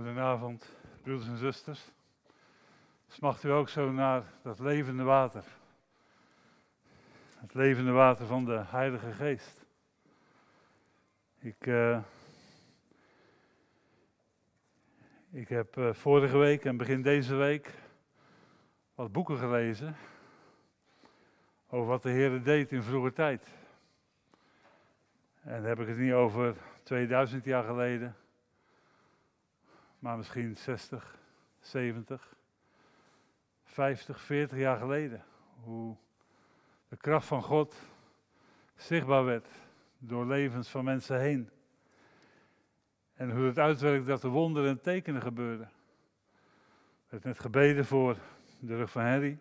Goedenavond, broeders en zusters. Smacht u ook zo naar dat levende water? Het levende water van de Heilige Geest. Ik, uh, ik heb uh, vorige week en begin deze week wat boeken gelezen over wat de Heer deed in vroege tijd. En dan heb ik het niet over 2000 jaar geleden, maar misschien 60, 70, 50, 40 jaar geleden. Hoe de kracht van God zichtbaar werd door levens van mensen heen. En hoe het uitwerkt dat er wonderen en tekenen gebeurden. Er werd net gebeden voor de rug van Henry.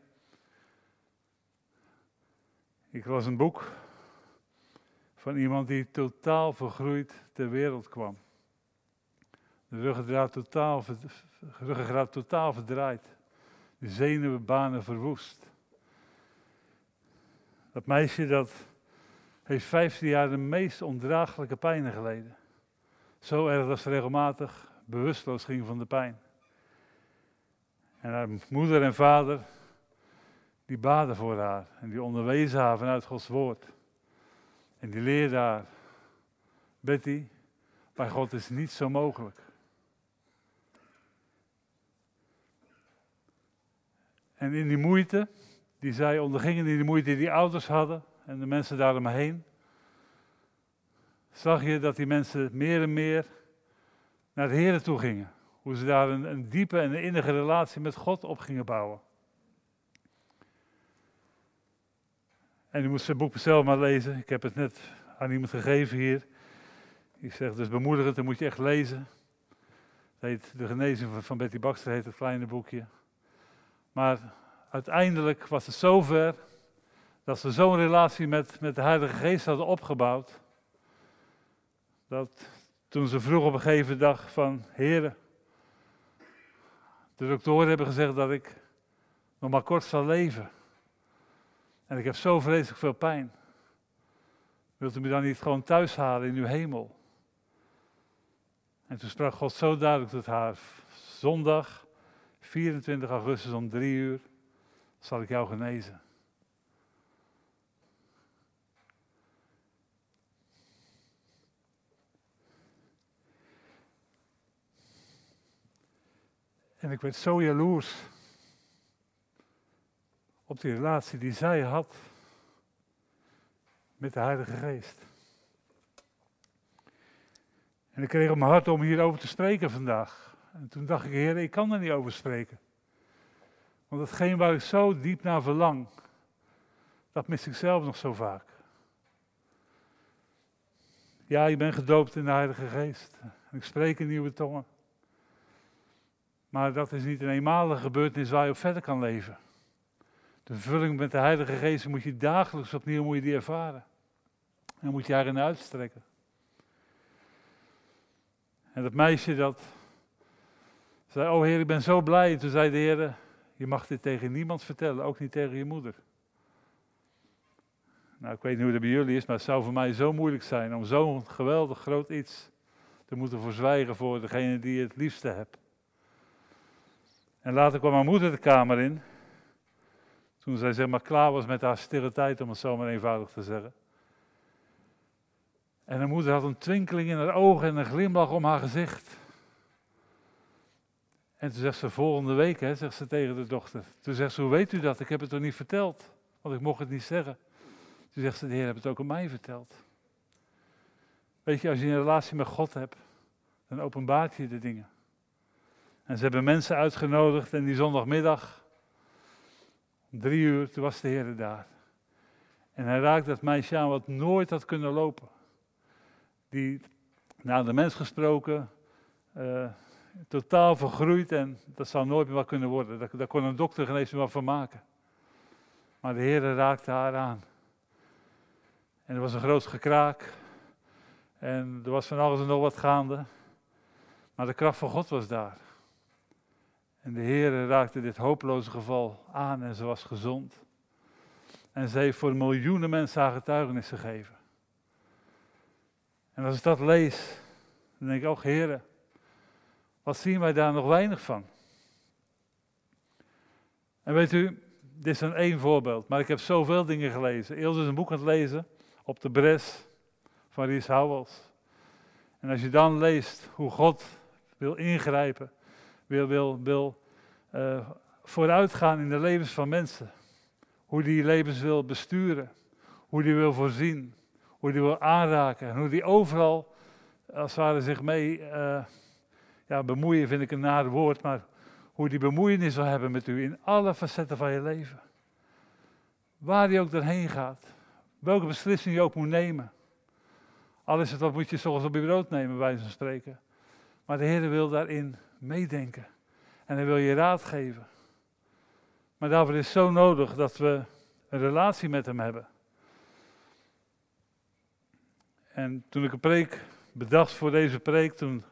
Ik las een boek van iemand die totaal vergroeid ter wereld kwam. De ruggengraat totaal, ruggengraat totaal verdraaid. De zenuwbanen verwoest. Dat meisje dat heeft 15 jaar de meest ondraaglijke pijnen geleden. Zo erg dat ze regelmatig bewusteloos ging van de pijn. En haar moeder en vader, die baden voor haar en die onderwezen haar vanuit Gods woord. En die leerde haar, Betty, bij God is niet zo mogelijk. En in die moeite die zij ondergingen, in die moeite die die ouders hadden en de mensen daaromheen, zag je dat die mensen meer en meer naar de Heer toe gingen. Hoe ze daar een, een diepe en een innige relatie met God op gingen bouwen. En u moest zijn boek zelf maar lezen. Ik heb het net aan iemand gegeven hier. Ik zeg, dus bemoedigend, dan moet je echt lezen. Het heet De Genezing van Betty Baxter, heet het kleine boekje. Maar uiteindelijk was het zover dat ze zo'n relatie met, met de Heilige Geest hadden opgebouwd. Dat toen ze vroeg op een gegeven dag van, heren, de doktoren hebben gezegd dat ik nog maar kort zal leven. En ik heb zo vreselijk veel pijn. Wilt u me dan niet gewoon thuis halen in uw hemel? En toen sprak God zo duidelijk tot haar. Zondag, 24 augustus om drie uur, zal ik jou genezen. En ik werd zo jaloers op die relatie die zij had met de Heilige Geest. En ik kreeg op mijn hart om hierover te spreken vandaag. En toen dacht ik, Heer, ik kan er niet over spreken. Want hetgeen waar ik zo diep naar verlang, dat mis ik zelf nog zo vaak. Ja, je bent gedoopt in de Heilige Geest. Ik spreek in nieuwe tongen. Maar dat is niet een eenmalige gebeurtenis waar je op verder kan leven. De vulling met de Heilige Geest moet je dagelijks opnieuw moet je die ervaren. En moet je daarin uitstrekken. En dat meisje dat zei, oh Heer, ik ben zo blij. En toen zei de Heer, je mag dit tegen niemand vertellen, ook niet tegen je moeder. Nou, ik weet niet hoe dat bij jullie is, maar het zou voor mij zo moeilijk zijn om zo'n geweldig groot iets te moeten verzwijgen voor degene die je het liefste hebt. En later kwam mijn moeder de kamer in. Toen zij zeg maar klaar was met haar stille tijd, om het zo maar eenvoudig te zeggen. En haar moeder had een twinkeling in haar ogen en een glimlach om haar gezicht. En toen zegt ze volgende week, hè, zegt ze tegen de dochter. Toen zegt ze, hoe weet u dat? Ik heb het toch niet verteld? Want ik mocht het niet zeggen. Toen zegt ze, de Heer heeft het ook aan mij verteld. Weet je, als je een relatie met God hebt, dan openbaart je de dingen. En ze hebben mensen uitgenodigd en die zondagmiddag, om drie uur, toen was de Heer daar. En hij raakte dat meisje aan wat nooit had kunnen lopen. Die, naar de mens gesproken, uh, totaal vergroeid en dat zou nooit meer kunnen worden. Daar, kon een dokter geen eens van maken. Maar de Heer raakte haar aan. En er was een groot gekraak. En er was van alles en nog wat gaande. Maar de kracht van God was daar. En de Heer raakte dit hopeloze geval aan en ze was gezond. En ze heeft voor miljoenen mensen haar getuigenis gegeven. En als ik dat lees, dan denk ik ook, Heer, Wat zien wij daar nog weinig van? En weet u, dit is een één voorbeeld, maar ik heb zoveel dingen gelezen. Ilse is een boek aan het lezen op de Bres van Ries Houwels. En als je dan leest hoe God wil ingrijpen, wil, wil, wil uh, vooruitgaan in de levens van mensen, hoe die levens wil besturen, hoe die wil voorzien, hoe die wil aanraken en hoe die overal als het ware zich mee uh, ja, bemoeien, vind ik een nare woord, maar hoe die bemoeienis wil hebben met u in alle facetten van je leven. Waar je ook doorheen gaat, welke beslissing je ook moet nemen. Al is het wat moet je soms op je brood nemen, bij van spreken. Maar de Heer wil daarin meedenken. En hij wil je raad geven. Maar daarvoor is zo nodig dat we een relatie met hem hebben. En toen ik een preek bedacht voor deze preek, toen,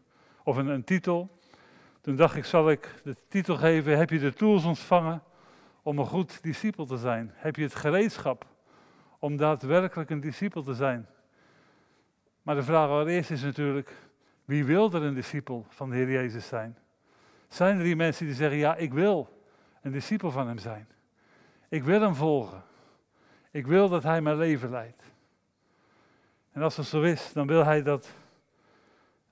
of een, een titel, toen dacht ik, zal ik de titel geven, heb je de tools ontvangen om een goed discipel te zijn? Heb je het gereedschap om daadwerkelijk een discipel te zijn? Maar de vraag allereerst is natuurlijk, wie wil er een discipel van de Heer Jezus zijn? Zijn er die mensen die zeggen, ja, ik wil een discipel van Hem zijn. Ik wil Hem volgen. Ik wil dat Hij mijn leven leidt. En als dat zo is, dan wil Hij dat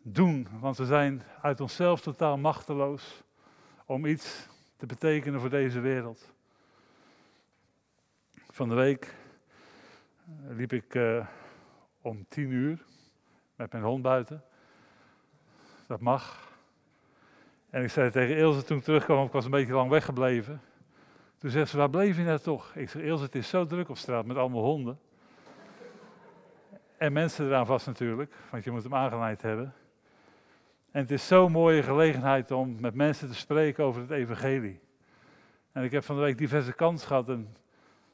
doen, want we zijn uit onszelf totaal machteloos om iets te betekenen voor deze wereld. Van de week eh, liep ik uh, om tien uur met mijn hond buiten. Dat mag. En ik zei tegen Ilse toen ik terugkwam, ik was een beetje lang weggebleven. Toen zegt ze, waar bleef je nou toch? Ik zeg, Ilse, het is zo druk op straat met allemaal honden. En mensen eraan vast natuurlijk, want je moet hem aangeleid hebben. En het is zo'n mooie gelegenheid om met mensen te spreken over het evangelie. En ik heb van de week diverse kans gehad en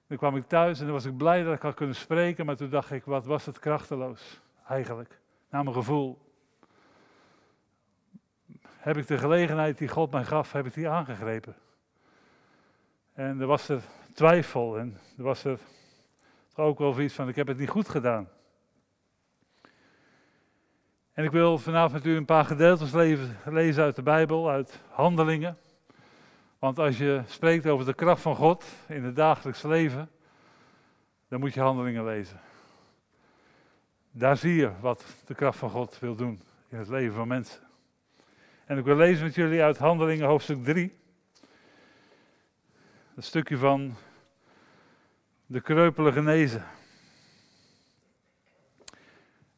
toen kwam ik thuis en dan was ik blij dat ik had kunnen spreken, maar toen dacht ik, wat was het krachteloos eigenlijk, naar mijn gevoel. Heb ik de gelegenheid die God mij gaf, heb ik die aangegrepen. En er was er twijfel en er was er ook wel iets van, ik heb het niet goed gedaan. En ik wil vanavond met u een paar gedeeltes lezen uit de Bijbel, uit Handelingen. Want als je spreekt over de kracht van God in het dagelijks leven, dan moet je Handelingen lezen. Daar zie je wat de kracht van God wil doen in het leven van mensen. En ik wil lezen met jullie uit Handelingen hoofdstuk 3. Een stukje van de kreupele genezen.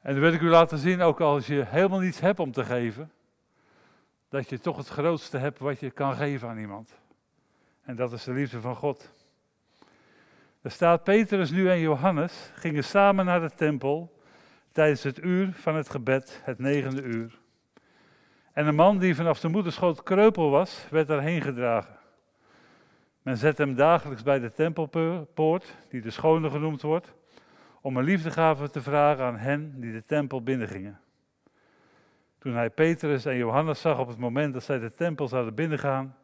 En dan wil ik u laten zien, ook als je helemaal niets hebt om te geven, dat je toch het grootste hebt wat je kan geven aan iemand. En dat is de liefde van God. Er staat Petrus nu en Johannes gingen samen naar de tempel tijdens het uur van het gebed, het negende uur. En een man die vanaf de moederschoot kreupel was, werd daarheen gedragen. Men zet hem dagelijks bij de tempelpoort, die de schone genoemd wordt, om een liefdegave te vragen aan hen die de tempel binnengingen. Toen hij Petrus en Johannes zag op het moment dat zij de tempel zouden binnengaan,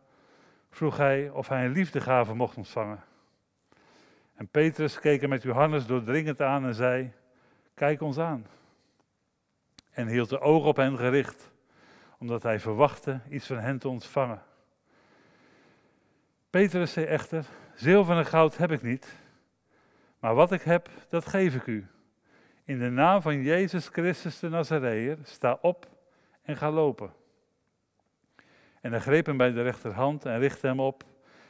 vroeg hij of hij een liefdegave mocht ontvangen. En Petrus keek hem met Johannes doordringend aan en zei: Kijk ons aan. En hield de ogen op hen gericht, omdat hij verwachtte iets van hen te ontvangen. Petrus zei echter: Zilver en goud heb ik niet, maar wat ik heb, dat geef ik u. In de naam van Jezus Christus de Nazareër, sta op en ga lopen. En hij greep hem bij de rechterhand en richtte hem op.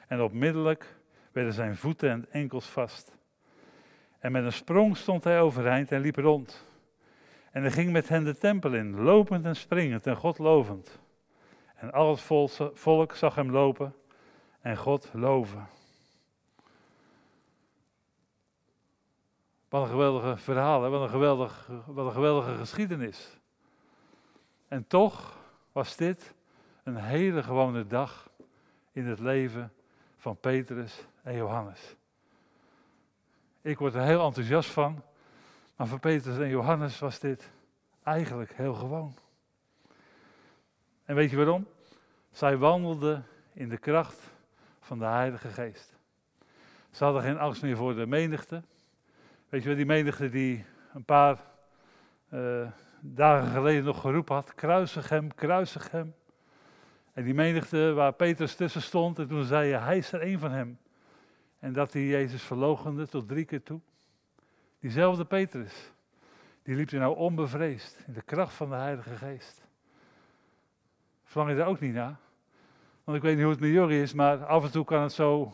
En onmiddellijk werden zijn voeten en enkels vast. En met een sprong stond hij overeind en liep rond. En hij ging met hen de tempel in, lopend en springend en God lovend. En al het volk zag hem lopen en God loven. Wat een geweldige verhaal, hè? Wat, een geweldig, wat een geweldige geschiedenis. En toch was dit een hele gewone dag in het leven van Petrus en Johannes. Ik word er heel enthousiast van, maar voor Petrus en Johannes was dit eigenlijk heel gewoon. En weet je waarom? Zij wandelden in de kracht van de Heilige Geest. Ze hadden geen angst meer voor de menigte. Weet je wel, die menigte die een paar uh, dagen geleden nog geroepen had: kruisig hem, kruisig hem. En die menigte waar Petrus tussen stond, en toen zei hij, hij is er een van hem. En dat hij Jezus verloochende tot drie keer toe. Diezelfde Petrus, die liep er nou onbevreesd in de kracht van de Heilige Geest. Verlang je daar ook niet naar? Want ik weet niet hoe het met jullie is, maar af en toe kan het zo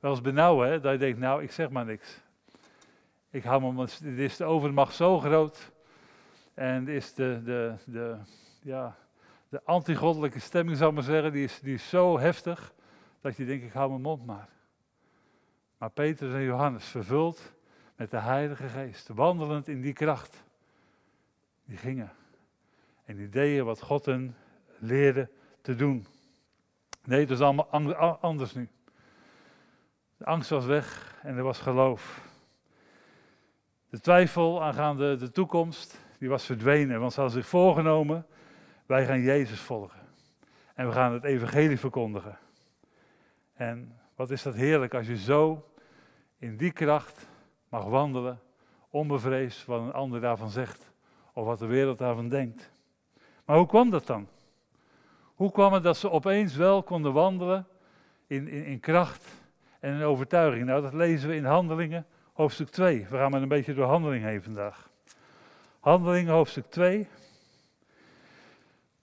wel eens benauwen, hè, dat je denkt, nou, ik zeg maar niks. Ik hou me, dit is de overmacht zo groot. En is de, de, de, ja, de antigoddelijke stemming, zou ik maar zeggen, die is, die is zo heftig, dat je denkt, ik hou mijn mond maar. Maar Petrus en Johannes, vervuld met de Heilige Geest, wandelend in die kracht, die gingen. En die deden wat God hen leerde te doen. Nee, het is allemaal anders nu. De angst was weg en er was geloof. De twijfel aangaande de toekomst, die was verdwenen, want ze hadden zich voorgenomen, wij gaan Jezus volgen. En we gaan het evangelie verkondigen. En wat is dat heerlijk als je zo in die kracht mag wandelen, onbevreesd wat een ander daarvan zegt, of wat de wereld daarvan denkt. Maar hoe kwam dat dan? Hoe kwam het dat ze opeens wel konden wandelen in, in, in kracht en in overtuiging? Nou, dat lezen we in Handelingen, hoofdstuk 2. We gaan maar een beetje door Handeling heen vandaag. Handelingen, hoofdstuk 2.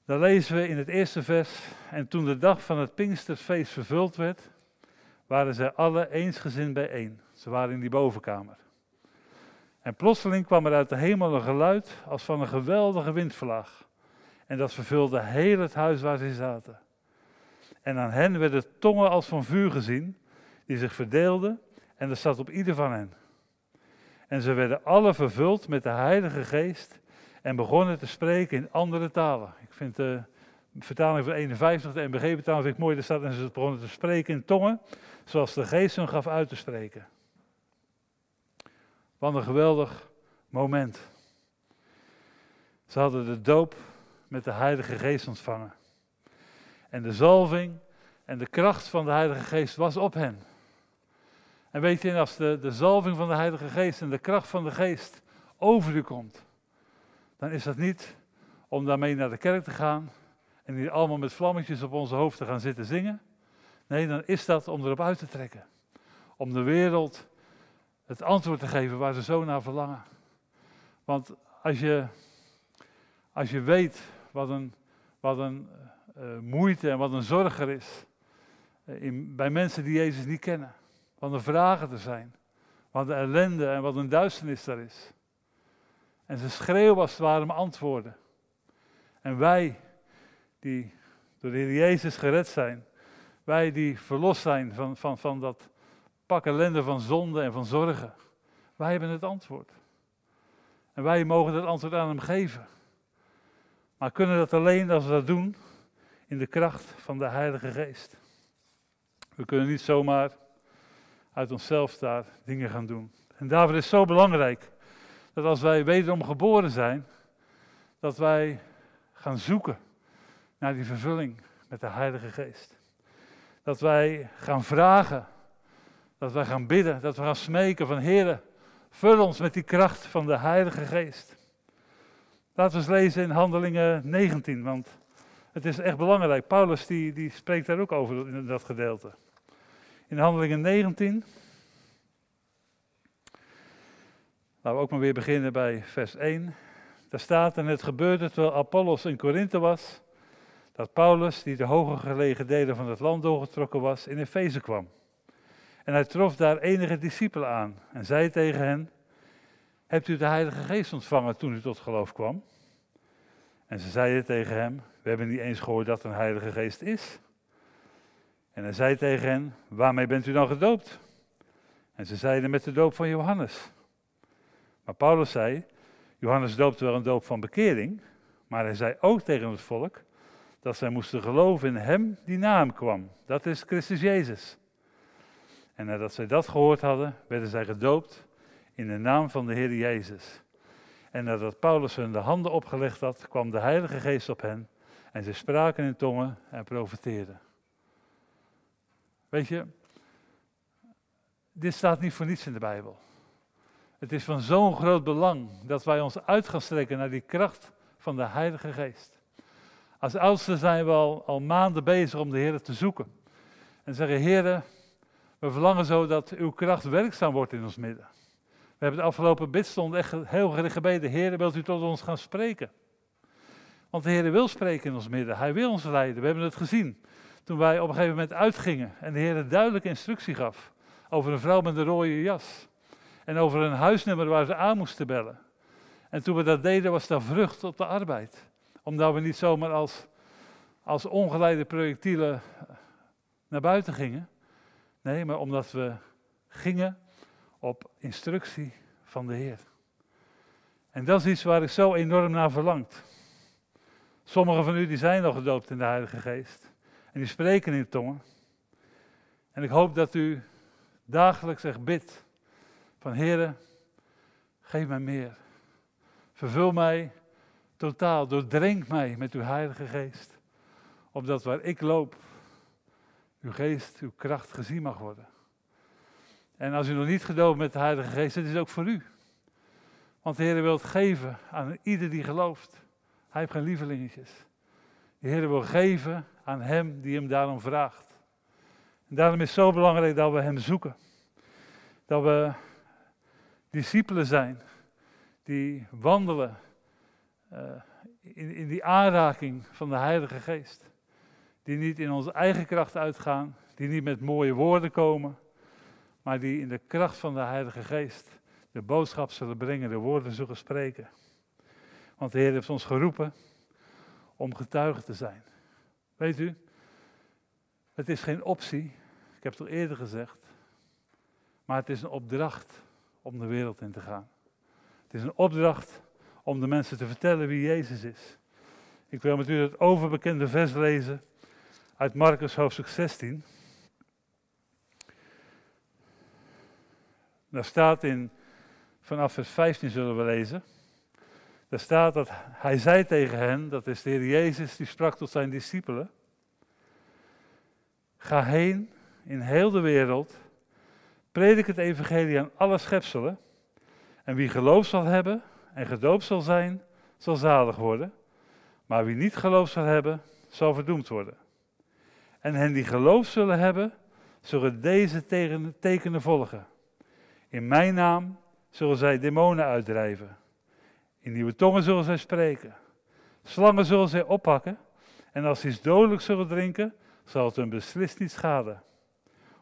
Daar lezen we in het eerste vers. En toen de dag van het Pinksterfeest vervuld werd, waren zij alle eensgezind bijeen. Ze waren in die bovenkamer. En plotseling kwam er uit de hemel een geluid als van een geweldige windvlaag. En dat vervulde heel het huis waar ze zaten. En aan hen werden tongen als van vuur gezien, die zich verdeelden, en er zat op ieder van hen. En ze werden alle vervuld met de Heilige Geest en begonnen te spreken in andere talen. Ik vind de vertaling van 51, de NBG-vertaling, vind ik mooi. Er staat en ze begonnen te spreken in tongen, zoals de Geest hun gaf uit te spreken. Wat een geweldig moment. Ze hadden de doop met de Heilige Geest ontvangen. En de zalving en de kracht van de Heilige Geest was op hen. En weet je, als de, de zalving van de Heilige Geest en de kracht van de Geest over u komt, dan is dat niet om daarmee naar de kerk te gaan en hier allemaal met vlammetjes op onze hoofd te gaan zitten zingen. Nee, dan is dat om erop uit te trekken. Om de wereld het antwoord te geven waar ze zo naar verlangen. Want als je, als je weet wat een, wat een uh, moeite en wat een zorg er is uh, in, bij mensen die Jezus niet kennen. Wat een vragen te zijn. Wat een ellende en wat een duisternis daar is. En ze schreeuwen als het ware om antwoorden. En wij, die door de Heer Jezus gered zijn, wij die verlost zijn van, van, van dat pak ellende van zonde en van zorgen, wij hebben het antwoord. En wij mogen het antwoord aan Hem geven. Maar kunnen dat alleen als we dat doen in de kracht van de Heilige Geest. We kunnen niet zomaar uit onszelf daar dingen gaan doen. En daarvoor is het zo belangrijk dat als wij wederom geboren zijn, dat wij gaan zoeken naar die vervulling met de Heilige Geest. Dat wij gaan vragen, dat wij gaan bidden, dat we gaan smeken van Heer, vul ons met die kracht van de Heilige Geest. Laten we eens lezen in Handelingen 19, want het is echt belangrijk. Paulus die, die spreekt daar ook over in dat gedeelte. In Handelingen 19. Laten we ook maar weer beginnen bij vers 1. Daar staat, en het gebeurde terwijl Apollos in Korinthe was, dat Paulus, die de hoger gelegen delen van het land doorgetrokken was, in Efeze kwam. En hij trof daar enige discipelen aan en zei tegen hen, Hebt u de Heilige Geest ontvangen toen u tot geloof kwam? En ze zeiden tegen hem: We hebben niet eens gehoord dat een Heilige Geest is. En hij zei tegen hen: Waarmee bent u dan gedoopt? En ze zeiden: Met de doop van Johannes. Maar Paulus zei: Johannes doopte wel een doop van bekering, maar hij zei ook tegen het volk dat zij moesten geloven in hem die na hem kwam. Dat is Christus Jezus. En nadat zij dat gehoord hadden, werden zij gedoopt in de naam van de Heer Jezus. En nadat Paulus hun de handen opgelegd had, kwam de Heilige Geest op hen en ze spraken in tongen en profeteerden. Weet je, dit staat niet voor niets in de Bijbel. Het is van zo'n groot belang dat wij ons uit gaan strekken naar die kracht van de Heilige Geest. Als oudste zijn we al, maanden bezig om de Heer te zoeken. En zeggen, Heer, we verlangen zo dat uw kracht werkzaam wordt in ons midden. We hebben de afgelopen bidstond echt heel gericht gebeden. Heer, wilt u tot ons gaan spreken? Want de Heer wil spreken in ons midden. Hij wil ons leiden. We hebben het gezien. Toen wij op een gegeven moment uitgingen en de Heer een duidelijke instructie gaf over een vrouw met een rode jas. En over een huisnummer waar ze aan moesten bellen. En toen we dat deden was dat vrucht op de arbeid. Omdat we niet zomaar als, als ongeleide projectielen naar buiten gingen. Nee, maar omdat we gingen op instructie van de Heer. En dat is iets waar ik zo enorm naar verlangt. Sommigen van u die zijn al gedoopt in de Heilige Geest. En die spreken in tongen. En ik hoop dat u dagelijks echt bidt van Heere, geef mij meer. Vervul mij totaal, doordrenk mij met uw Heilige Geest. Opdat waar ik loop, uw geest, uw kracht gezien mag worden. En als u nog niet gedoopt met de Heilige Geest, het is ook voor u. Want de Heer wil geven aan ieder die gelooft. Hij heeft geen lievelingetjes. De Heer wil geven aan hem die hem daarom vraagt. En daarom is het zo belangrijk dat we hem zoeken. Dat we discipelen zijn die wandelen uh, in, in die aanraking van de Heilige Geest. Die niet in onze eigen kracht uitgaan, die niet met mooie woorden komen, maar die in de kracht van de Heilige Geest de boodschap zullen brengen, de woorden zullen spreken. Want de Heer heeft ons geroepen om getuige te zijn. Weet u, het is geen optie, ik heb het al eerder gezegd, maar het is een opdracht om de wereld in te gaan. Het is een opdracht om de mensen te vertellen wie Jezus is. Ik wil met u het overbekende vers lezen uit Marcus hoofdstuk 16. Daar staat in, vanaf vers 15 zullen we lezen. Daar staat dat hij zei tegen hen, dat is de Heer Jezus, die sprak tot zijn discipelen. Ga heen in heel de wereld, predik het evangelie aan alle schepselen. En wie geloof zal hebben en gedoopt zal zijn, zal zalig worden. Maar wie niet geloof zal hebben, zal verdoemd worden. En hen die geloof zullen hebben, zullen deze tekenen volgen. In mijn naam zullen zij demonen uitdrijven. In nieuwe tongen zullen zij spreken. Slangen zullen zij oppakken. En als ze iets dodelijks zullen drinken, zal het hun beslist niet schaden.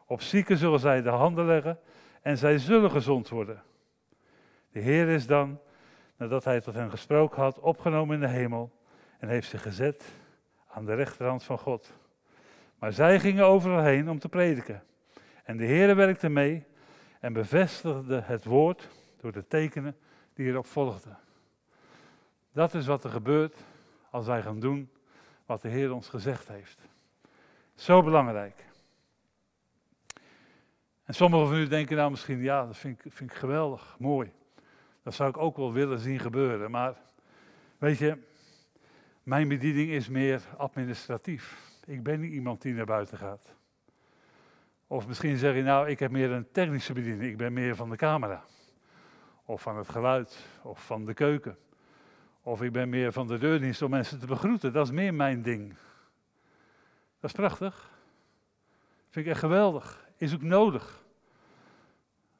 Op zieken zullen zij de handen leggen en zij zullen gezond worden. De Heer is dan, nadat hij tot hen gesproken had, opgenomen in de hemel en heeft zich gezet aan de rechterhand van God. Maar zij gingen overal heen om te prediken. En de Heer werkte mee en bevestigde het woord door de tekenen die erop volgden. Dat is wat er gebeurt als wij gaan doen wat de Heer ons gezegd heeft. Zo belangrijk. En sommigen van u denken nou misschien, ja, dat vind ik, vind ik geweldig, mooi. Dat zou ik ook wel willen zien gebeuren. Maar weet je, mijn bediening is meer administratief. Ik ben niet iemand die naar buiten gaat. Of misschien zeg je, nou, ik heb meer een technische bediening. Ik ben meer van de camera. Of van het geluid. Of van de keuken. Of ik ben meer van de deurdienst om mensen te begroeten. Dat is meer mijn ding. Dat is prachtig. Vind ik echt geweldig. Is ook nodig.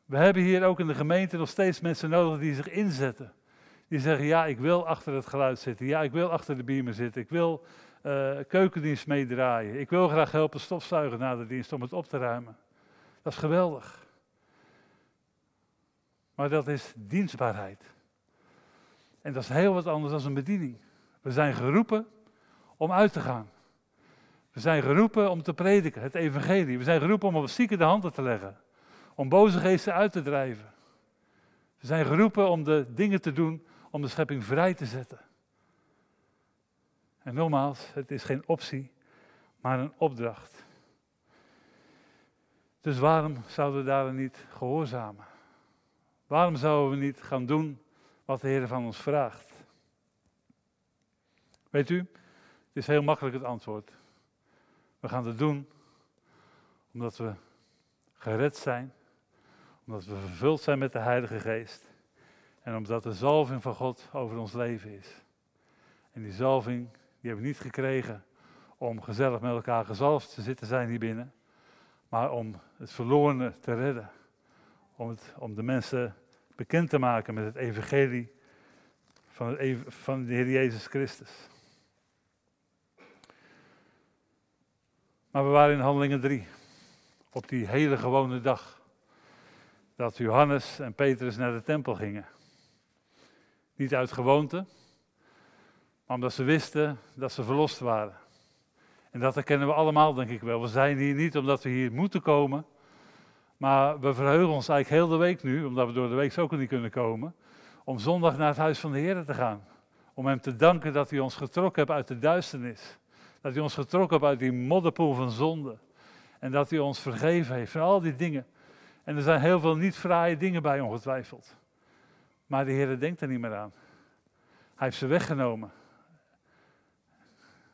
We hebben hier ook in de gemeente nog steeds mensen nodig die zich inzetten. Die zeggen, ja, ik wil achter het geluid zitten. Ja, ik wil achter de beamer zitten. Ik wil uh, keukendienst meedraaien. Ik wil graag helpen stofzuigen na de dienst om het op te ruimen. Dat is geweldig. Maar dat is dienstbaarheid. En dat is heel wat anders dan een bediening. We zijn geroepen om uit te gaan. We zijn geroepen om te prediken, het evangelie. We zijn geroepen om op zieken de handen te leggen. Om boze geesten uit te drijven. We zijn geroepen om de dingen te doen om de schepping vrij te zetten. En nogmaals, het is geen optie, maar een opdracht. Dus waarom zouden we daar niet gehoorzamen? Waarom zouden we niet gaan doen wat de Heer van ons vraagt? Weet u, het is heel makkelijk het antwoord. We gaan het doen omdat we gered zijn, omdat we vervuld zijn met de Heilige Geest en omdat de zalving van God over ons leven is. En die zalving Die hebben we niet gekregen om gezellig met elkaar gezalfd te zitten zijn hier binnen. Maar om het verlorene te redden. Om, om de mensen bekend te maken met het evangelie van, van de Heer Jezus Christus. Maar we waren in Handelingen 3. Op die hele gewone dag. Dat Johannes en Petrus naar de tempel gingen. Niet uit gewoonte, maar omdat ze wisten dat ze verlost waren. En dat herkennen we allemaal, denk ik wel. We zijn hier niet omdat we hier moeten komen, maar we verheugen ons eigenlijk heel de week nu, omdat we door de week ook niet kunnen komen, om zondag naar het huis van de Heer te gaan. Om Hem te danken dat Hij ons getrokken heeft uit de duisternis. Dat Hij ons getrokken heeft uit die modderpoel van zonde. En dat Hij ons vergeven heeft van al die dingen. En er zijn heel veel niet fraaie dingen bij, ongetwijfeld. Maar de Heer denkt er niet meer aan. Hij heeft ze weggenomen.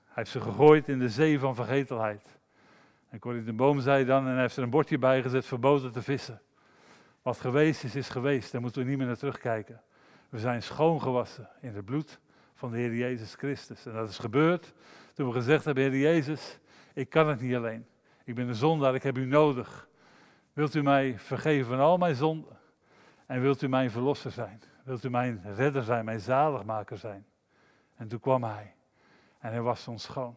Hij heeft ze gegooid in de zee van vergetelheid. En Corrie de Boom zei dan, en hij heeft er een bordje bij gezet, verboden te vissen. Wat geweest is, is geweest. Daar moeten we niet meer naar terugkijken. We zijn schoongewassen in het bloed van de Heer Jezus Christus. En dat is gebeurd toen we gezegd hebben, Heer Jezus, ik kan het niet alleen. Ik ben een zondaar, ik heb u nodig. Wilt u mij vergeven van al mijn zonden? En wilt u mijn verlosser zijn? Wilt u mijn redder zijn, mijn zaligmaker zijn? En toen kwam hij. En hij was ons schoon.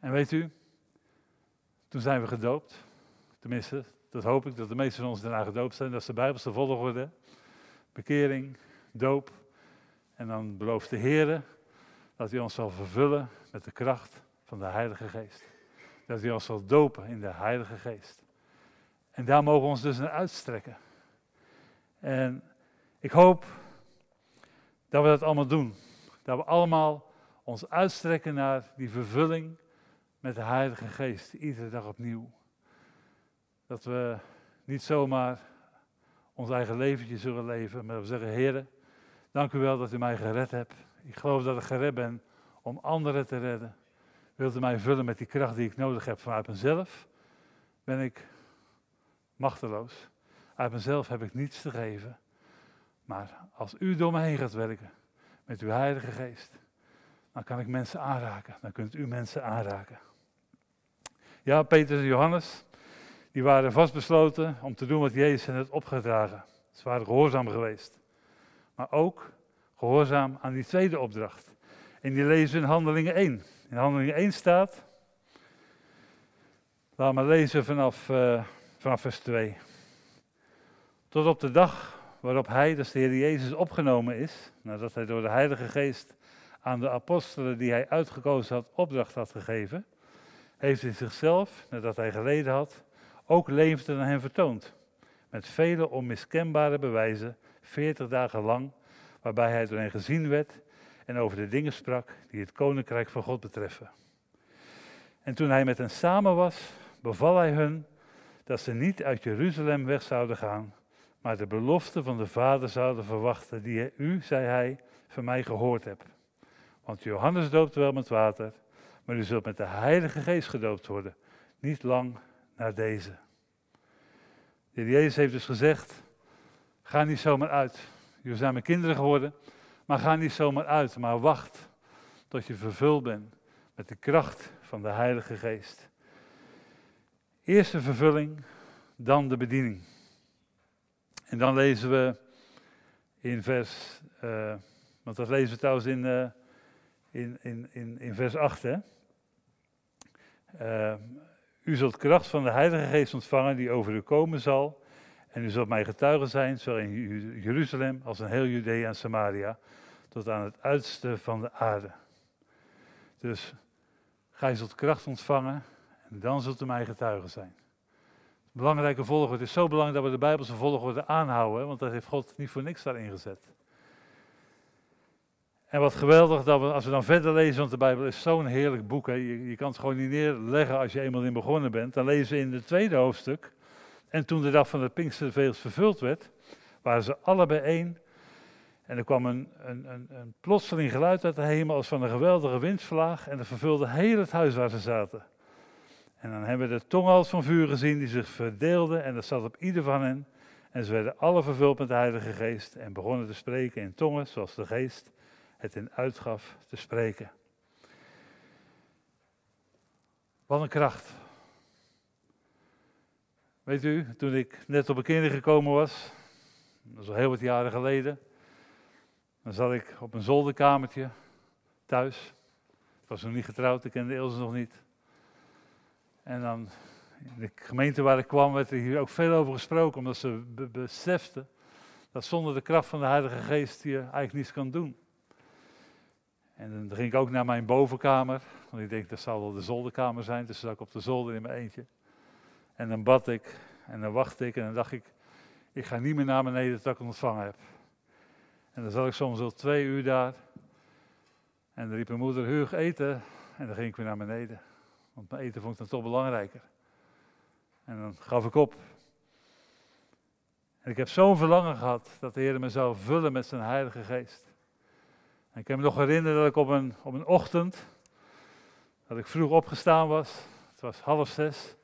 En weet u, toen zijn we gedoopt. Tenminste, dat hoop ik, dat de meesten van ons daarna gedoopt zijn. Dat is de Bijbelse volgorde. Bekering, doop. En dan belooft de Heer dat hij ons zal vervullen met de kracht van de Heilige Geest. Dat hij ons zal dopen in de Heilige Geest. En daar mogen we ons dus naar uitstrekken. En ik hoop dat we dat allemaal doen. Dat we allemaal ons uitstrekken naar die vervulling met de Heilige Geest, iedere dag opnieuw. Dat we niet zomaar ons eigen leventje zullen leven, maar dat we zeggen, Heer, dank u wel dat u mij gered hebt. Ik geloof dat ik gered ben om anderen te redden. Wilt u mij vullen met die kracht die ik nodig heb vanuit mezelf? Ben ik machteloos. Uit mezelf heb ik niets te geven. Maar als u door me heen gaat werken, met uw Heilige Geest, dan kan ik mensen aanraken. Dan kunt u mensen aanraken. Ja, Peter en Johannes, die waren vastbesloten om te doen wat Jezus hen had opgedragen. Ze waren gehoorzaam geweest. Maar ook gehoorzaam aan die tweede opdracht. En die lezen in Handelingen 1. In Handelingen 1 staat, laten we lezen vanaf, uh, vanaf vers 2. Tot op de dag waarop hij, dus de Heer Jezus, opgenomen is, nadat hij door de Heilige Geest aan de apostelen die hij uitgekozen had opdracht had gegeven, heeft hij zichzelf, nadat hij geleden had, ook levend aan hen vertoond. Met vele onmiskenbare bewijzen, veertig dagen lang, waarbij hij door hen gezien werd en over de dingen sprak die het koninkrijk van God betreffen. En toen hij met hen samen was, beval hij hun dat ze niet uit Jeruzalem weg zouden gaan, maar de belofte van de Vader zouden verwachten, die u, zei hij, van mij gehoord hebt. Want Johannes doopte wel met water, maar u zult met de Heilige Geest gedoopt worden, niet lang na deze. De Jezus heeft dus gezegd, ga niet zomaar uit. Jullie zijn mijn kinderen geworden, maar ga niet zomaar uit, maar wacht tot je vervuld bent met de kracht van de Heilige Geest. Eerste vervulling, dan de bediening. En dan lezen we in vers, uh, want dat lezen we trouwens in, uh, in, in, in, in vers 8. Hè? Uh, u zult kracht van de Heilige Geest ontvangen die over u komen zal. En u zult mij getuige zijn, zowel in Jeruzalem als in heel Judea en Samaria, tot aan het uiterste van de aarde. Dus gij zult kracht ontvangen en dan zult u mij getuige zijn. Belangrijke volgorde. Het is zo belangrijk dat we de Bijbelse volgorde aanhouden, want dat heeft God niet voor niks daarin gezet. En wat geweldig dat we, als we dan verder lezen, want de Bijbel is zo'n heerlijk boek. Hè, je, je, kan het gewoon niet neerleggen als je eenmaal in begonnen bent. Dan lezen we in het tweede hoofdstuk. En toen de dag van het Pinksterfeest vervuld werd, waren ze alle bijeen. En er kwam een, een, een, een plotseling geluid uit de hemel als van een geweldige windvlaag. En dat vervulde heel het huis waar ze zaten. En dan hebben we de tong als van vuur gezien die zich verdeelde en dat zat op ieder van hen. En ze werden alle vervuld met de Heilige Geest en begonnen te spreken in tongen zoals de Geest het in uitgaf te spreken. Wat een kracht. Weet u, toen ik net op een kinder gekomen was, dat is al heel wat jaren geleden, dan zat ik op een zolderkamertje thuis. Ik was nog niet getrouwd, ik kende Ilse nog niet. En dan, in de gemeente waar ik kwam, werd er hier ook veel over gesproken, omdat ze beseften dat zonder de kracht van de Heilige Geest je eigenlijk niets kan doen. En dan ging ik ook naar mijn bovenkamer, want ik denk dat zal wel de zolderkamer zijn, dus zat ik op de zolder in mijn eentje. En dan bad ik en dan wachtte ik en dan dacht ik, ik ga niet meer naar beneden tot ik ontvangen heb. En dan zat ik soms al twee uur daar. En dan riep mijn moeder, Huug, eten. En dan ging ik weer naar beneden. Want mijn eten vond ik dan toch belangrijker. En dan gaf ik op. En ik heb zo'n verlangen gehad dat de Heer me zou vullen met zijn Heilige Geest. Ik kan me nog herinneren dat ik op een, op een ochtend, dat ik vroeg opgestaan was. Het was half zes.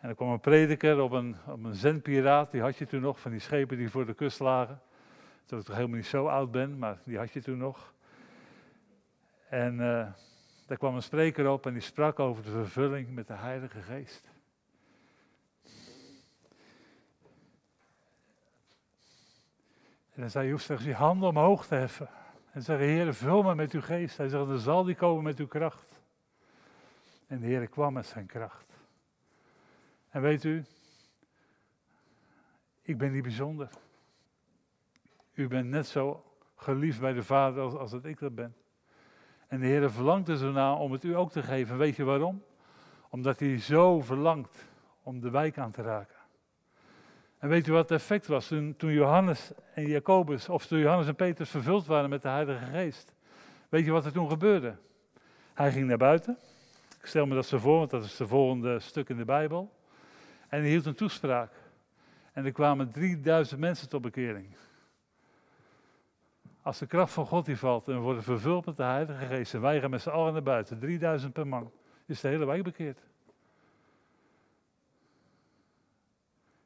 En er kwam een prediker op een, op een zendpiraat, die had je toen nog, van die schepen die voor de kust lagen. Terwijl ik toch helemaal niet zo oud ben, maar die had je toen nog. En uh, daar kwam een spreker op en die sprak over de vervulling met de Heilige Geest. En dan zei je hoeft slechts je handen omhoog te heffen. En zeggen, Heer, vul me met uw geest. Hij zegt, dan zal die komen met uw kracht. En de Heer kwam met zijn kracht. En weet u, ik ben niet bijzonder. U bent net zo geliefd bij de Vader als, als ik dat ben. En de Heer verlangt er zo naar om het u ook te geven. Weet je waarom? Omdat hij zo verlangt om de wijk aan te raken. En weet u wat het effect was toen, Johannes en Jacobus, of toen Johannes en Petrus vervuld waren met de Heilige Geest? Weet je wat er toen gebeurde? Hij ging naar buiten. Ik stel me dat zo voor, want dat is het volgende stuk in de Bijbel. En hij hield een toespraak. En er kwamen 3000 mensen tot bekering. Als de kracht van God hier valt en we worden vervuld met de Heilige Geest en wij gaan met z'n allen naar buiten, 3000 per man, is de hele wijk bekeerd.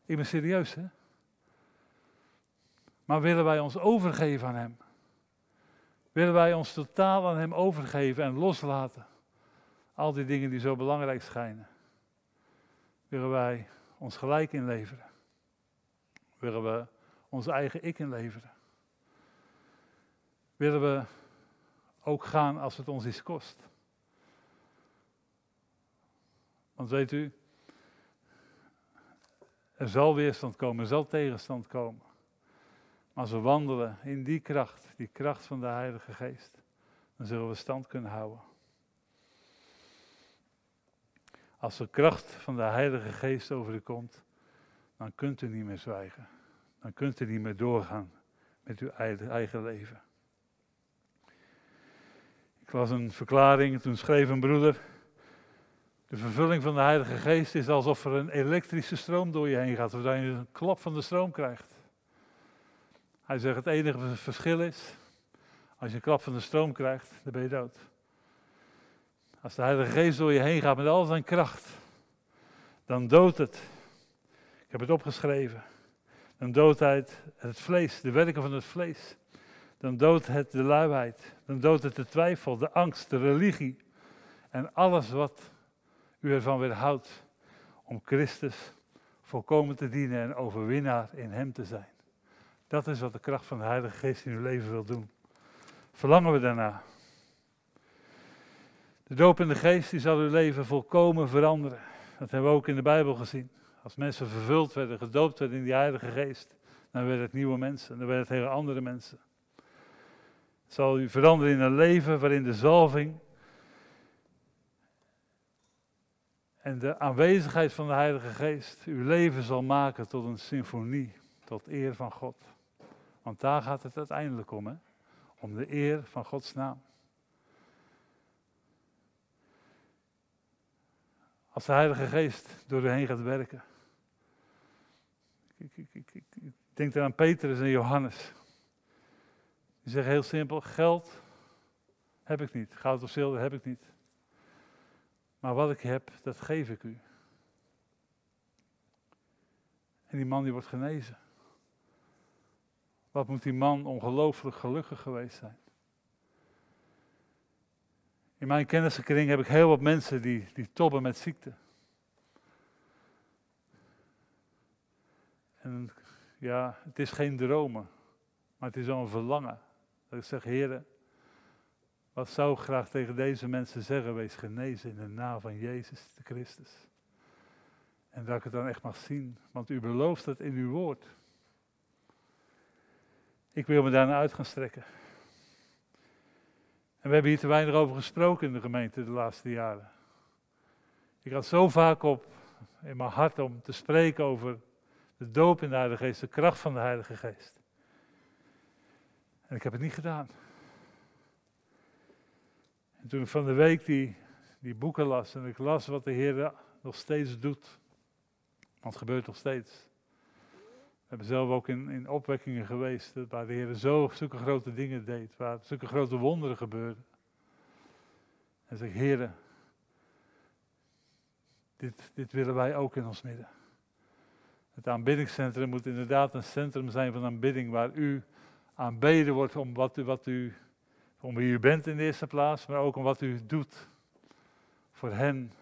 Ik ben serieus, hè? Maar willen wij ons overgeven aan Hem? Willen wij ons totaal aan Hem overgeven en loslaten? Al die dingen die zo belangrijk schijnen. Willen wij ons gelijk inleveren? Willen we ons eigen ik inleveren? Willen we ook gaan als het ons iets kost? Want weet u, er zal weerstand komen, er zal tegenstand komen. Maar als we wandelen in die kracht, die kracht van de Heilige Geest, dan zullen we stand kunnen houden. Als de kracht van de Heilige Geest over u komt, dan kunt u niet meer zwijgen. Dan kunt u niet meer doorgaan met uw eigen leven. Ik las een verklaring, toen schreef een broeder. De vervulling van de Heilige Geest is alsof er een elektrische stroom door je heen gaat, zodat je een klap van de stroom krijgt. Hij zegt: het enige verschil is, als je een klap van de stroom krijgt, dan ben je dood. Als de Heilige Geest door je heen gaat met al zijn kracht, dan doodt het. Ik heb het opgeschreven. Dan doodt hij het, vlees, de werken van het vlees. Dan doodt het de luiheid. Dan doodt het de twijfel, de angst, de religie. En alles wat u ervan weerhoudt om Christus volkomen te dienen en overwinnaar in Hem te zijn. Dat is wat de kracht van de Heilige Geest in uw leven wil doen. Verlangen we daarna? De doop in de geest die zal uw leven volkomen veranderen. Dat hebben we ook in de Bijbel gezien. Als mensen vervuld werden, gedoopt werden in die Heilige Geest, dan werden het nieuwe mensen, dan werden het hele andere mensen. Het zal u veranderen in een leven waarin de zalving en de aanwezigheid van de Heilige Geest uw leven zal maken tot een symfonie, tot eer van God. Want daar gaat het uiteindelijk om, hè? om de eer van Gods naam. Als de Heilige Geest door u heen gaat werken. Ik, ik, ik, ik denk aan Petrus en Johannes. Die zeggen heel simpel: geld heb ik niet, goud of zilver heb ik niet. Maar wat ik heb, dat geef ik u. En die man die wordt genezen. Wat moet die man ongelooflijk gelukkig geweest zijn? In mijn kennissenkring heb ik heel wat mensen die, die tobben met ziekte. En ja, het is geen dromen, maar het is wel een verlangen. Dat ik zeg, heren, wat zou ik graag tegen deze mensen zeggen? Wees genezen in de naam van Jezus de Christus. En dat ik het dan echt mag zien, want u belooft het in uw woord. Ik wil me daarna uit gaan strekken. En we hebben hier te weinig over gesproken in de gemeente de laatste jaren. Ik had zo vaak op in mijn hart om te spreken over de doop in de Heilige Geest, de kracht van de Heilige Geest. En ik heb het niet gedaan. En toen ik van de week die, die boeken las en ik las wat de Heer nog steeds doet. Want het gebeurt nog steeds. We hebben zelf ook in, in opwekkingen geweest waar de Heer zo zulke grote dingen deed, waar zulke grote wonderen gebeurden. En zeg, Heer, dit, dit willen wij ook in ons midden. Het aanbiddingscentrum moet inderdaad een centrum zijn van aanbidding waar u aanbeden wordt om wat u, wat u, om wie u bent in de eerste plaats, maar ook om wat u doet voor hen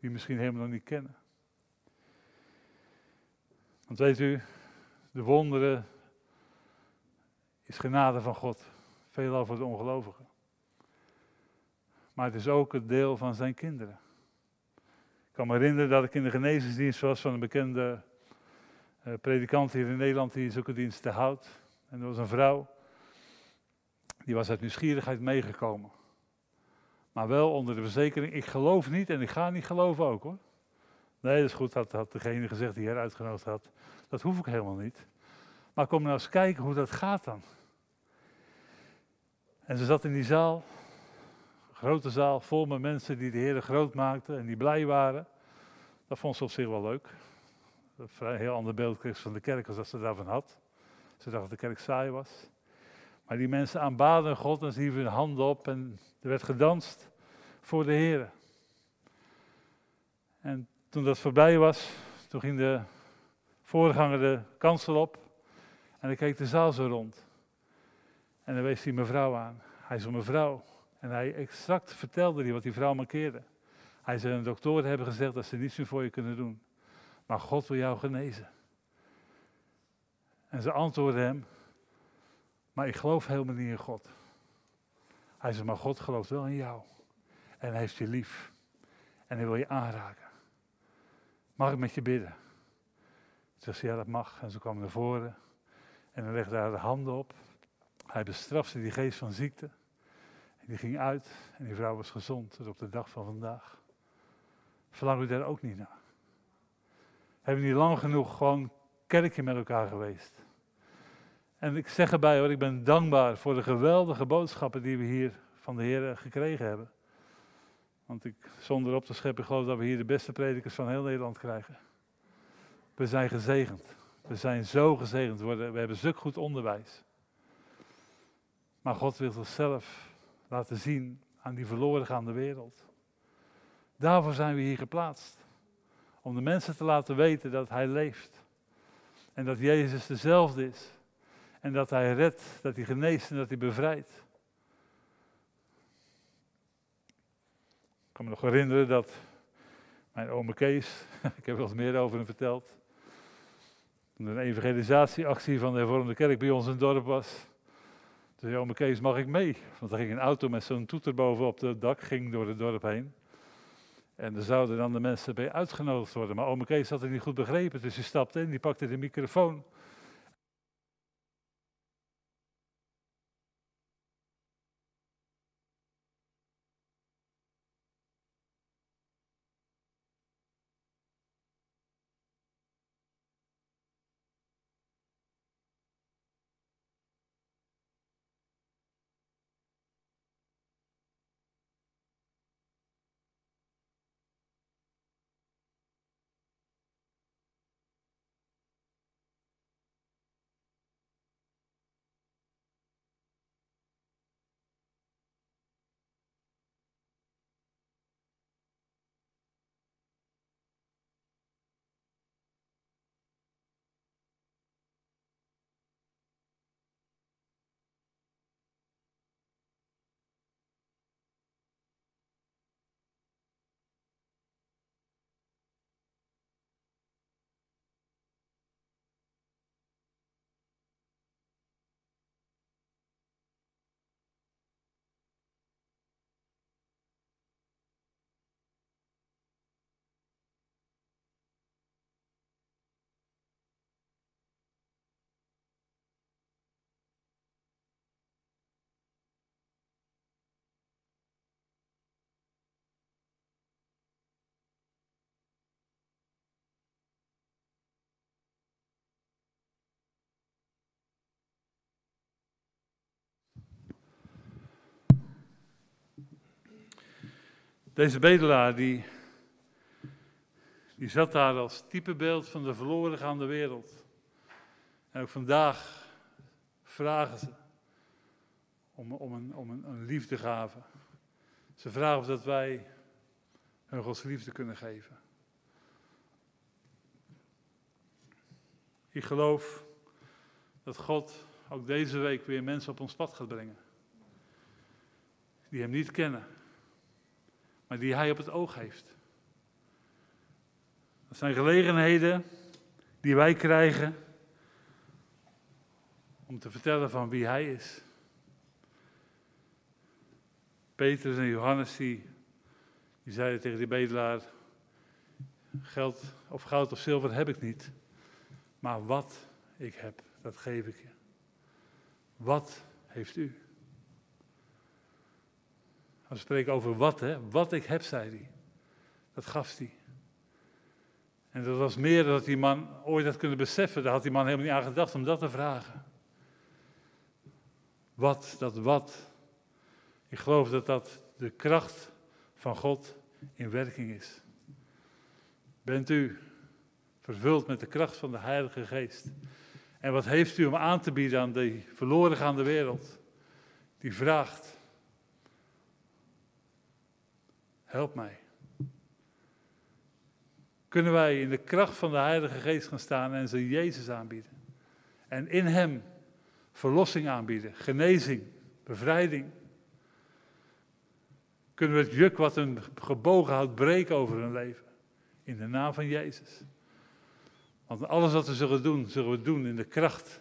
die misschien helemaal nog niet kennen. Want weet u, de wonderen is genade van God, veelal voor de ongelovigen. Maar het is ook het deel van zijn kinderen. Ik kan me herinneren dat ik in de genezingsdienst was van een bekende uh, predikant hier in Nederland die zulke diensten houdt. En er was een vrouw, die was uit nieuwsgierigheid meegekomen. Maar wel onder de verzekering, ik geloof niet en ik ga niet geloven ook hoor. Nee, dat is goed, had, had degene gezegd die haar uitgenodigd had. Dat hoef ik helemaal niet. Maar kom nou eens kijken hoe dat gaat dan. En ze zat in die zaal, grote zaal, vol met mensen die de Heer groot maakten en die blij waren. Dat vond ze op zich wel leuk. Een heel ander beeld kreeg ze van de kerk als dat ze daarvan had. Ze dacht dat de kerk saai was. Maar die mensen aanbaden God en ze hieven hun handen op en er werd gedanst voor de Heer. En toen dat voorbij was, toen ging de voorganger de kansel op en dan keek de zaal zo rond. En dan wees hij mevrouw aan. Hij zei mevrouw. En hij exact vertelde hij wat die vrouw mankeerde. Hij zei, de doktoren hebben gezegd dat ze niets meer voor je kunnen doen. Maar God wil jou genezen. En ze antwoordde hem, maar ik geloof helemaal niet in God. Hij zei, maar God gelooft wel in jou. En hij heeft je lief. En hij wil je aanraken. Mag ik met je bidden? Zegt ze, ja dat mag. En ze kwam naar voren. En hij legde haar de handen op. Hij bestrafte die geest van ziekte. En die ging uit. En die vrouw was gezond. Tot op de dag van vandaag. Verlang u daar ook niet naar? Hebben we niet lang genoeg gewoon kerkje met elkaar geweest? En ik zeg erbij hoor, ik ben dankbaar voor de geweldige boodschappen die we hier van de Heer gekregen hebben. Want ik, zonder op te scheppen, geloof dat we hier de beste predikers van heel Nederland krijgen. We zijn gezegend. We zijn zo gezegend. worden. We hebben zulk goed onderwijs. Maar God wil zichzelf laten zien aan die verloren gaande wereld. Daarvoor zijn we hier geplaatst. Om de mensen te laten weten dat Hij leeft. En dat Jezus dezelfde is. En dat Hij redt, dat Hij geneest en dat Hij bevrijdt. Ik kan me nog herinneren dat mijn oom Kees, ik heb wel eens meer over hem verteld, toen een evangelisatieactie van de hervormde kerk bij ons in het dorp was. Toen zei oom Kees, mag ik mee? Want er ging een auto met zo'n toeter boven op het dak, ging door het dorp heen. En er zouden dan de mensen bij uitgenodigd worden. Maar oom Kees had het niet goed begrepen, dus hij stapte in, die pakte de microfoon. Deze bedelaar die, die zat daar als typebeeld van de verloren gaande wereld. En ook vandaag vragen ze om, om, een, om een, een liefdegave. Ze vragen of dat wij hun Gods liefde kunnen geven. Ik geloof dat God ook deze week weer mensen op ons pad gaat brengen. Die Hem niet kennen, maar die Hij op het oog heeft. Dat zijn gelegenheden die wij krijgen om te vertellen van wie Hij is. Petrus en Johannes die, die zeiden tegen die bedelaar, geld of goud of zilver heb ik niet, maar wat ik heb, dat geef ik je. Wat heeft u? We spreken over wat, hè, wat ik heb, zei hij. Dat gaf hij. En dat was meer dan dat die man ooit had kunnen beseffen. Daar had die man helemaal niet aan gedacht om dat te vragen. Wat, dat wat. Ik geloof dat dat de kracht van God in werking is. Bent u vervuld met de kracht van de Heilige Geest? En wat heeft u om aan te bieden aan die verloren gaande wereld? Die vraagt: Help mij. Kunnen wij in de kracht van de Heilige Geest gaan staan en ze Jezus aanbieden? En in Hem verlossing aanbieden, genezing, bevrijding. Kunnen we het juk wat hun gebogen houdt breken over hun leven? In de naam van Jezus. Want alles wat we zullen doen, zullen we doen in de kracht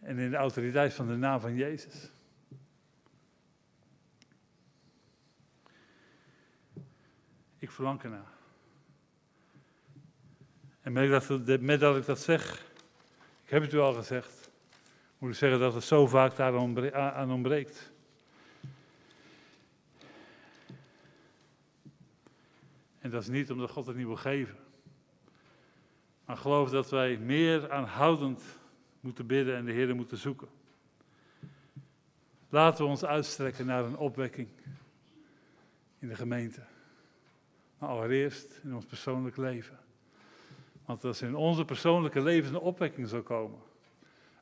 en in de autoriteit van de naam van Jezus. Ik verlang ernaar. En met dat, dat ik dat zeg, ik heb het u al gezegd, moet ik zeggen dat het zo vaak daar aan ontbreekt. En dat is niet omdat God het niet wil geven. Maar geloof dat wij meer aanhoudend moeten bidden en de Heer moeten zoeken. Laten we ons uitstrekken naar een opwekking in de gemeente. Maar allereerst in ons persoonlijk leven. Want als in onze persoonlijke leven een opwekking zal komen,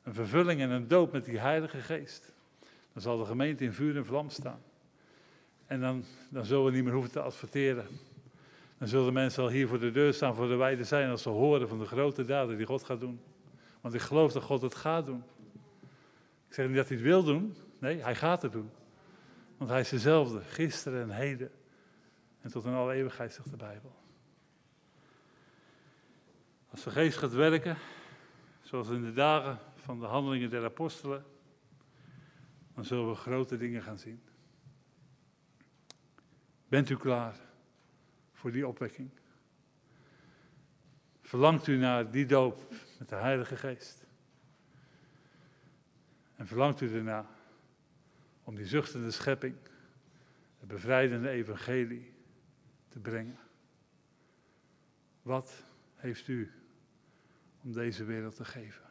een vervulling en een doop met die Heilige Geest, dan zal de gemeente in vuur en vlam staan. En dan, dan zullen we niet meer hoeven te adverteren. Dan zullen mensen al hier voor de deur staan voor de wijde zijn als ze horen van de grote daden die God gaat doen. Want ik geloof dat God het gaat doen. Ik zeg niet dat hij het wil doen. Nee, hij gaat het doen. Want hij is dezelfde, gisteren en heden. En tot in alle eeuwigheid, zegt de Bijbel. Als de geest gaat werken, zoals in de dagen van de handelingen der apostelen, dan zullen we grote dingen gaan zien. Bent u klaar? voor die opwekking? Verlangt u naar die doop met de Heilige Geest? En verlangt u erna om die zuchtende schepping, het bevrijdende evangelie te brengen? Wat heeft u om deze wereld te geven?